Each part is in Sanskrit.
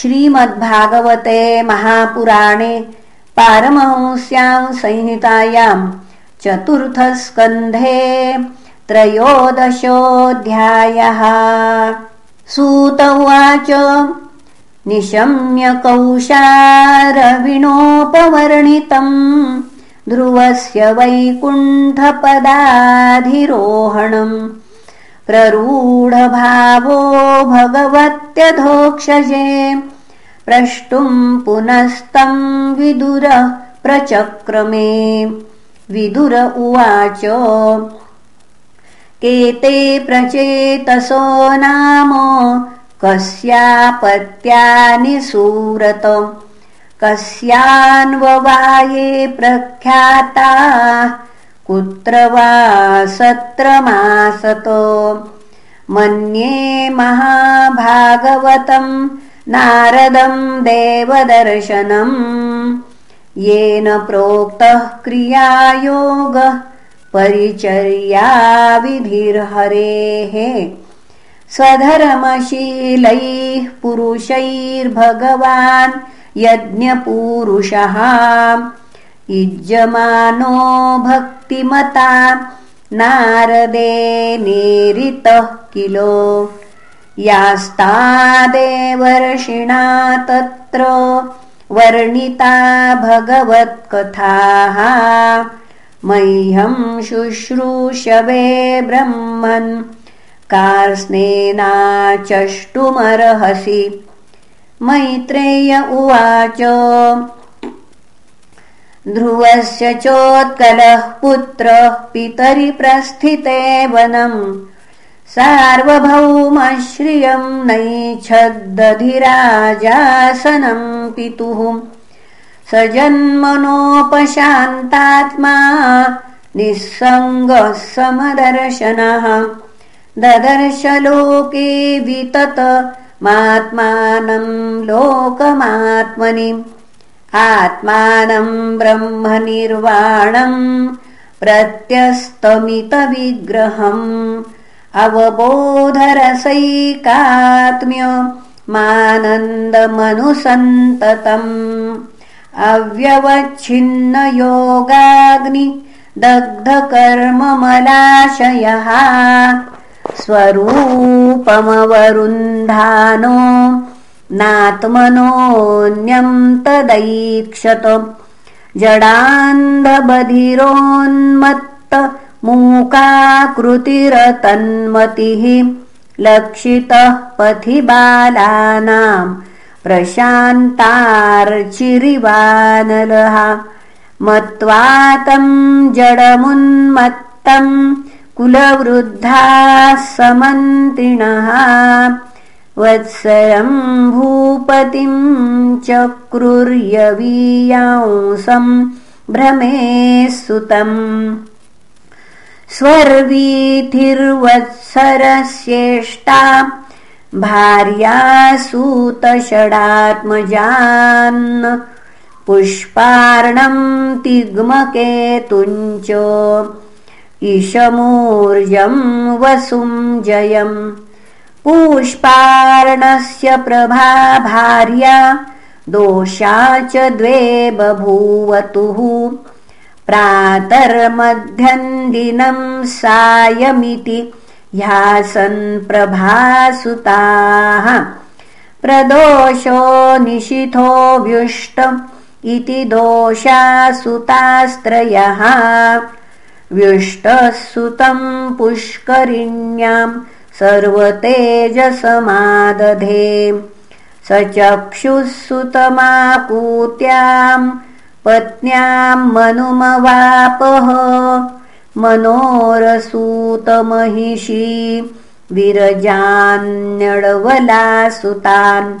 श्रीमद्भागवते महापुराणे पारमहंस्यां संहितायां चतुर्थस्कन्धे त्रयोदशोऽध्यायः। सूत उवाच निशम्य कौशारविणोपवर्णितम् ध्रुवस्य वैकुण्ठपदाधिरोहणम् प्ररूढभावो भगवत्यधोक्षजे प्रष्टुम् पुनस्तम् विदुर प्रचक्रमे। विदुर उवाच केते प्रचेतसो नाम? कस्यापत्यानि सुरत कस्यान्ववाये प्रख्याता कुत्र वा सत्रमासतो मन्ये महाभागवतम् नारदम् देवदर्शनम् येन प्रोक्तः क्रियायोगः परिचर्याविधिर्हरेः। स्वधर्मशीलैः पुरुषैर्भगवान् यज्ञपूरुषः युज्यमानो भक्तिमता नारदेनेरितः किलो। यास्तादेवर्षिणा तत्र वर्णिता भगवत्कथाः। मह्यम् शुश्रूषवे ब्रह्मन् कार्स्नेनाचष्टुमर्हसि मैत्रेय उवाच ध्रुवस्य चोत्कलः पुत्रः पितरि प्रस्थिते वनम् सार्वभौमश्रियम् नैच्छद्दधिराजासनम् पितुः। स जन्मनोपशान्तात्मा निःसङ्गः समदर्शनः। ददर्श लोके वितत मात्मानम् लोकमात्मनि आत्मानम् ब्रह्मनिर्वाणम् प्रत्यस्तमितविग्रहम् मानन्दमनुसन्ततम् अव्यवच्छिन्नयोगाग्नि दग्धकर्ममलाशयः स्वरूपमवरुन्धानो नात्मनोऽन्यम् तदैक्षत। जडान्धबधिरोन्मत्त मूकाकृतिरतन्मतिः लक्षितः पथि बालानाम् प्रशान्तार्चिरिवानलः। मत्वा तम् जडमुन्मत्तम् कुलवृद्धाः समन्त्रिणः वत्सरम् भूपतिम् चक्रुर्यवीयांसम् भ्रमे सुतम् स्वर्वीथिर्वत्सरस्येष्टा भार्यासूतषडात्मजान् पुष्पार्णम् तिग्मकेतुञ्च इशमूर्जम् वसुम् जयम् पुष्पार्णस्य प्रभा भार्या दोषा च द्वे बभूवतुः। प्रातर्मध्यन्दिनम् सायमिति ह्यासन् प्रभासुताः। प्रदोषो निशिथोऽव्युष्ट इति दोषासुतास्त्रयः। व्युष्टः सुतम् पुष्करिण्याम् सर्वतेजसमादधे। स चक्षुः सुतमापूत्याम् पत्न्याम् मनुमवापः। मनोरसूतमहिषी विरजान्यडवलासुतान्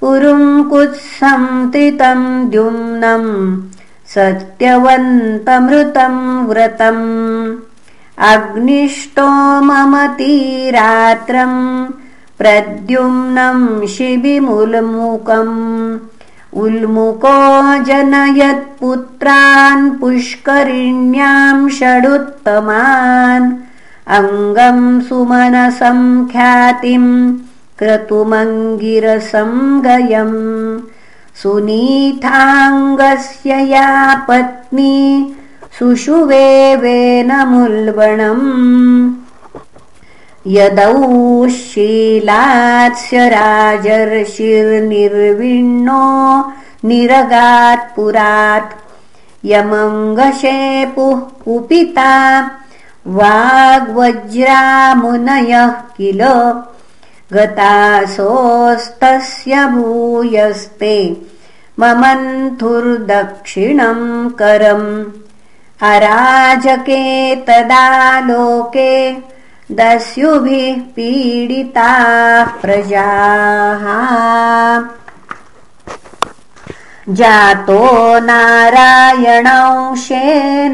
पुरुङ्कुत्संतितम् द्युम्नम् सत्यवन्तमृतम् व्रतम् अग्निष्टोममतीरात्रम् प्रद्युम्नम् शिबिमुल्मुकम् उल्मुको जनयत्पुत्रान् पुष्करिण्याम् षडुत्तमान्। अङ्गम् सुमनसम् ख्यातिम् क्रतुमङ्गिरसं गयम् सुनीताङ्गस्य या पत्नी सुषुवेवेनमुल्बणम् यदौ शीलात्स्य राजर्षिर्निर्विण्णो निरगात्पुरात् यमङ्गशेपुः कुपिता। वाग्वज्रामुनयः किल। गतासोस्तस्य भूयस्ते। ममन्थुर्दक्षिणम् करम् अराजके तदा लोके दस्युभिः पीडिताः प्रजाः। जातो नारायणंशेन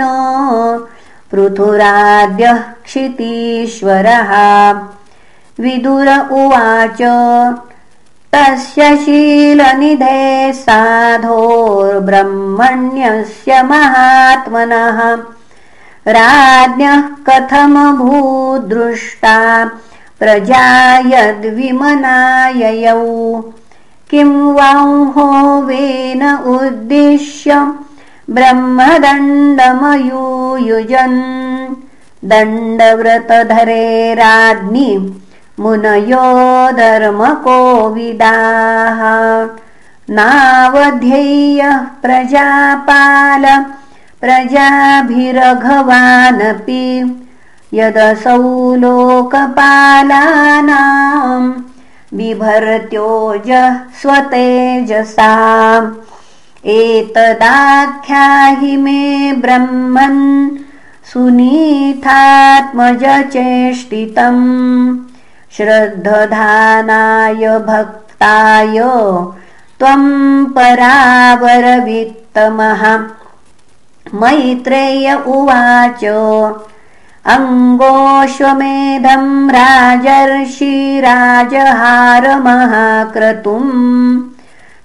पृथुराद्यः क्षितीश्वरः। विदुर उवाच तस्य शीलनिधे साधोर्ब्रह्मण्यस्य महात्मनः। राज्ञः कथमभूदृष्टा प्रजा यद्विमनाययौ किं वांहोवेन उद्दिश्य ब्रह्मदण्डमयूयुजन्। दण्डव्रतधरे राज्ञि मुनयो धर्मकोविदाः नावध्येयः प्रजापाल प्रजाभिरघवानपि यदसौ लोकपालानाम् बिभर्त्योज स्वतेजसा। एतदाख्याहि मे ब्रह्मन् सुनीतात्मजचेष्टितम् श्रद्धधानाय भक्ताय त्वम् परावरवित्तमः। मैत्रेय उवाच अङ्गोऽश्वमेधम् राजर्षिराजहारमहाक्रतुम्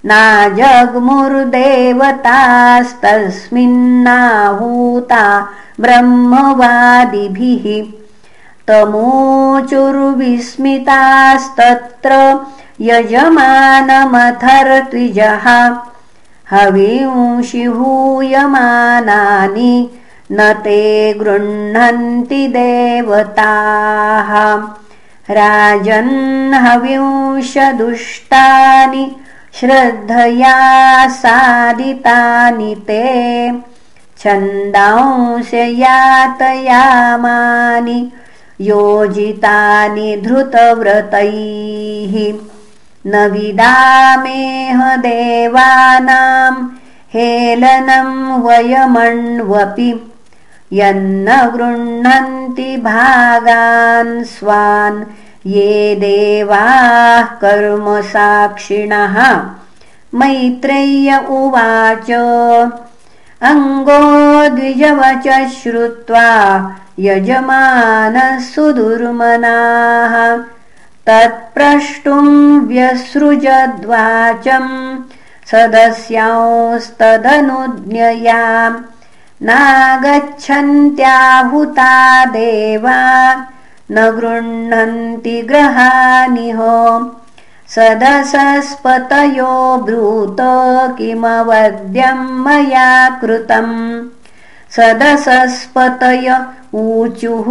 नाजग्मुर्देवतास्तस्मिन्नाहूता ब्रह्मवादिभिः तमोचुर्विस्मितास्तत्र यजमानमथर्त्विजः। हविंषिहूयमानानि न ते गृह्णन्ति देवताः। राजन्हविंशदुष्टानि श्रद्धया सादितानि ते। छन्दांशयातयामानि योजितानि धृतव्रतैः। न विदामेह देवानां हेलनं वयमण्वपि। यन्न गृह्णन्ति भागान् स्वान्। ये देवाः कर्मसाक्षिणः मैत्रेय्य उवाच। अङ्गो द्विजवच श्रुत्वा यजमानः सुदुर्मनाः तत्प्रष्टुम् व्यसृजद्वाचम् सदस्यांस्तदनुज्ञयाम् नागच्छन्त्याहुता देवा न गृह्णन्ति ग्रहानिह सदसस्पतयो ब्रूत किमवद्यं मया कृतम् सदसस्पतय ऊचुः।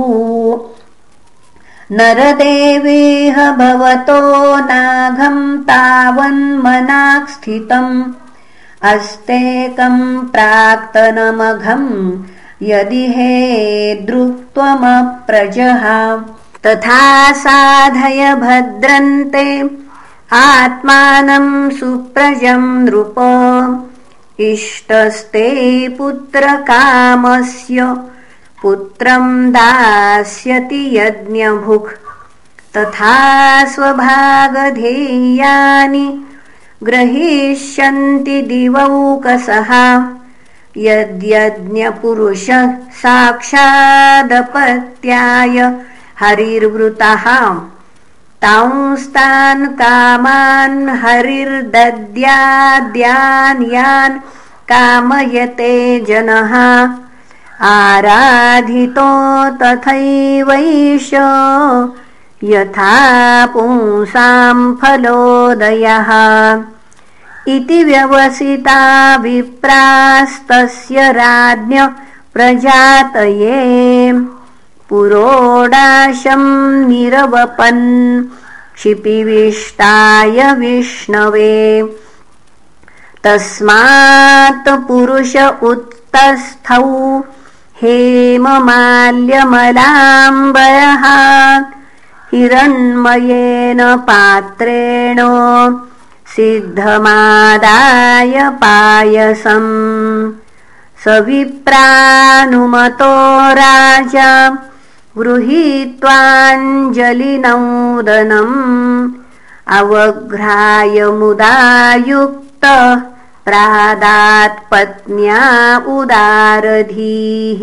नरदेवेह भवतो नाघम् तावन्मनाक् स्थितम्। अस्तेकम् प्राक्तनमघम् यदि हे दृक्त्वमप्रजः। तथा साधय भद्रन्ते आत्मानम् सुप्रजम् नृप इष्टस्ते पुत्रकामस्य पुत्रम् दास्यति यज्ञभुक् तथा स्वभागधेयानि ग्रहीष्यन्ति दिवौकसः। यद्यज्ञपुरुषः साक्षादपत्याय हरिर्वृतः तांस्तान् कामान् हरिर्दद्याद्यान् यान् कामयते जनः। आराधितो तथैवैष यथा पुंसां फलोदयः। इति व्यवसिता विप्रास्तस्य राज्ञ प्रजातये पुरोडाशं निरवपन्। क्षिपिविष्टाय विष्णवे। तस्मात् पुरुष उत्तस्थौ। हेममाल्यमलाम्बरः। हिरण्मयेन पात्रेण सिद्धमादाय पायसम् सविप्रानुमतो राजा गृहीत्वाञ्जलिनौदनम् अवघ्राय मुदायुक्त प्रादात्पत्न्या उदारधीः।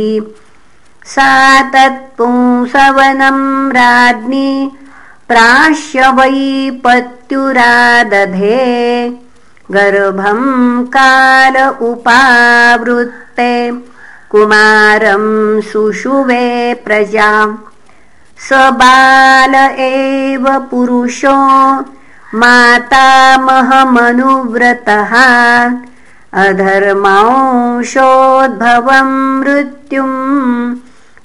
सा तत्पुंसवनं राज्ञी प्राश्य वै पत्युरादधे गर्भं काल उपावृत्ते कुमारं सुषुवे प्रजा। बाल एव पुरुषो मातामहमनुव्रतः अधर्मांशोद्भवं मृत्युम्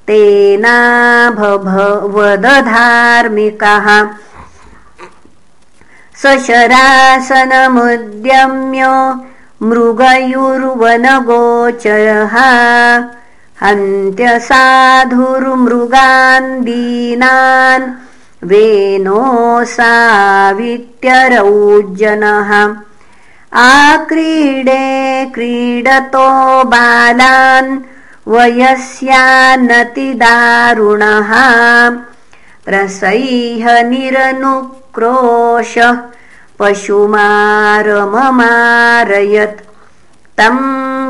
तेनाभवदधार्मिकः सशरासनमुद्यम्य मृगयुर्वनगोचरः। हन्त्यसाधुर्मृगान् दीनान् वेनोसावित्यरौज्जनः आक्रीडे क्रीडतो बालान् वयस्यान्नतिदारुणः प्रसैह निरनुक्रोश पशुमारममारयत्। तं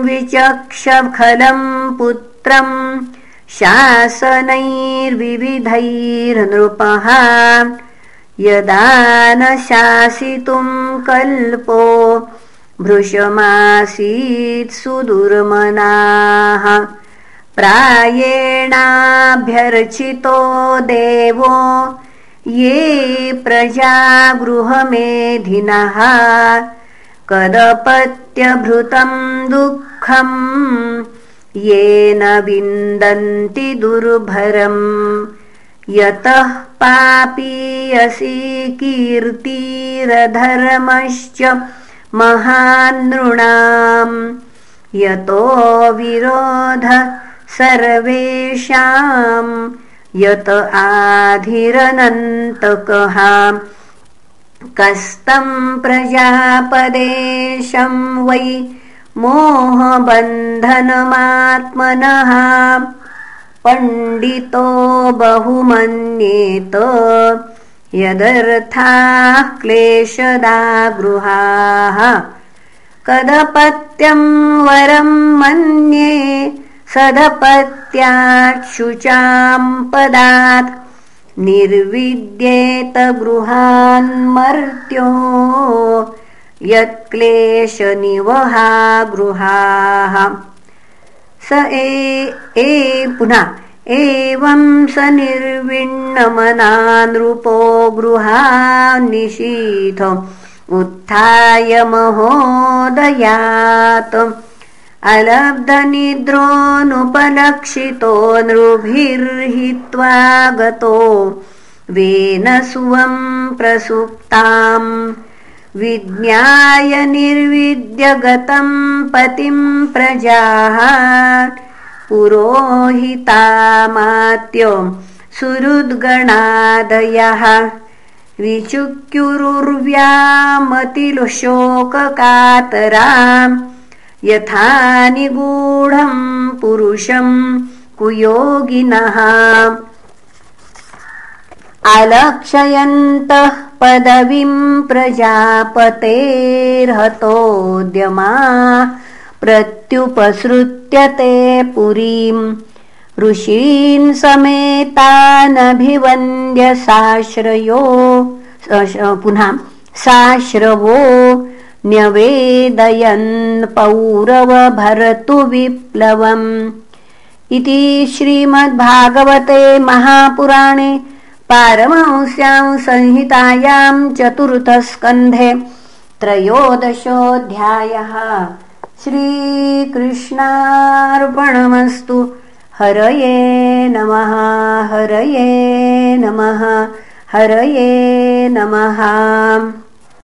विचक्षखलं पुत्रं शासनैर्विविधैर्नृपः। यदा न शासितुं कल्पो भृशमासीत् सुदुर्मनाः। प्रायेणाभ्यर्चितो देवो ये प्रजागृहमेधिनः कदपत्यभृतं दुःखम् येन विन्दन्ति दुर्भरम्। यतः पापीयसि कीर्तिरधर्मश्च महानृणाम्। यतो विरोध सर्वेषां यत आधिरनन्तकः। कस्तं प्रजापदेशं वै मोहबन्धनमात्मनः। पण्डितो बहुमन्येत यदर्थाः क्लेशदा गृहाः कदपत्यं वरं मन्ये सदपत्याच्छुचां पदात् निर्विद्येत गृहान्मर्त्यो यत्क्लेशनिवहा गृहाः। स ए ए पुनः एवं स निर्विण्णमना नृपो गृहान्निशीथ उत्थाय महोदयात् अलब्धनिद्रोऽनुपलक्षितो नृभिर्हित्वा गतो वेन सुवं प्रसुप्ताम् विज्ञाय निर्विद्यगतं पतिं प्रजाः पुरोहितामात्य सुहृद्गणादयः विचुक्युरुर्व्यामतिलुशोककातराम् यथा निगूढं पुरुषं कुयोगिनः। अलक्षयन्तः पदवीं प्रजापतेर्हतोद्यमा। प्रत्युपसृत्यते पुरीम् ऋषीन् समेतानभिवन्द्य साश्रयो पुनः साश्रवो न्यवेदयन् पौरवभरतु विप्लवम्। इति श्रीमद्भागवते महापुराणे पारमांस्यां संहितायां चतुर्थस्कन्धे त्रयोदशोऽध्यायः। श्रीकृष्णार्पणमस्तु। हरये नमः हरये नमः हरये नमः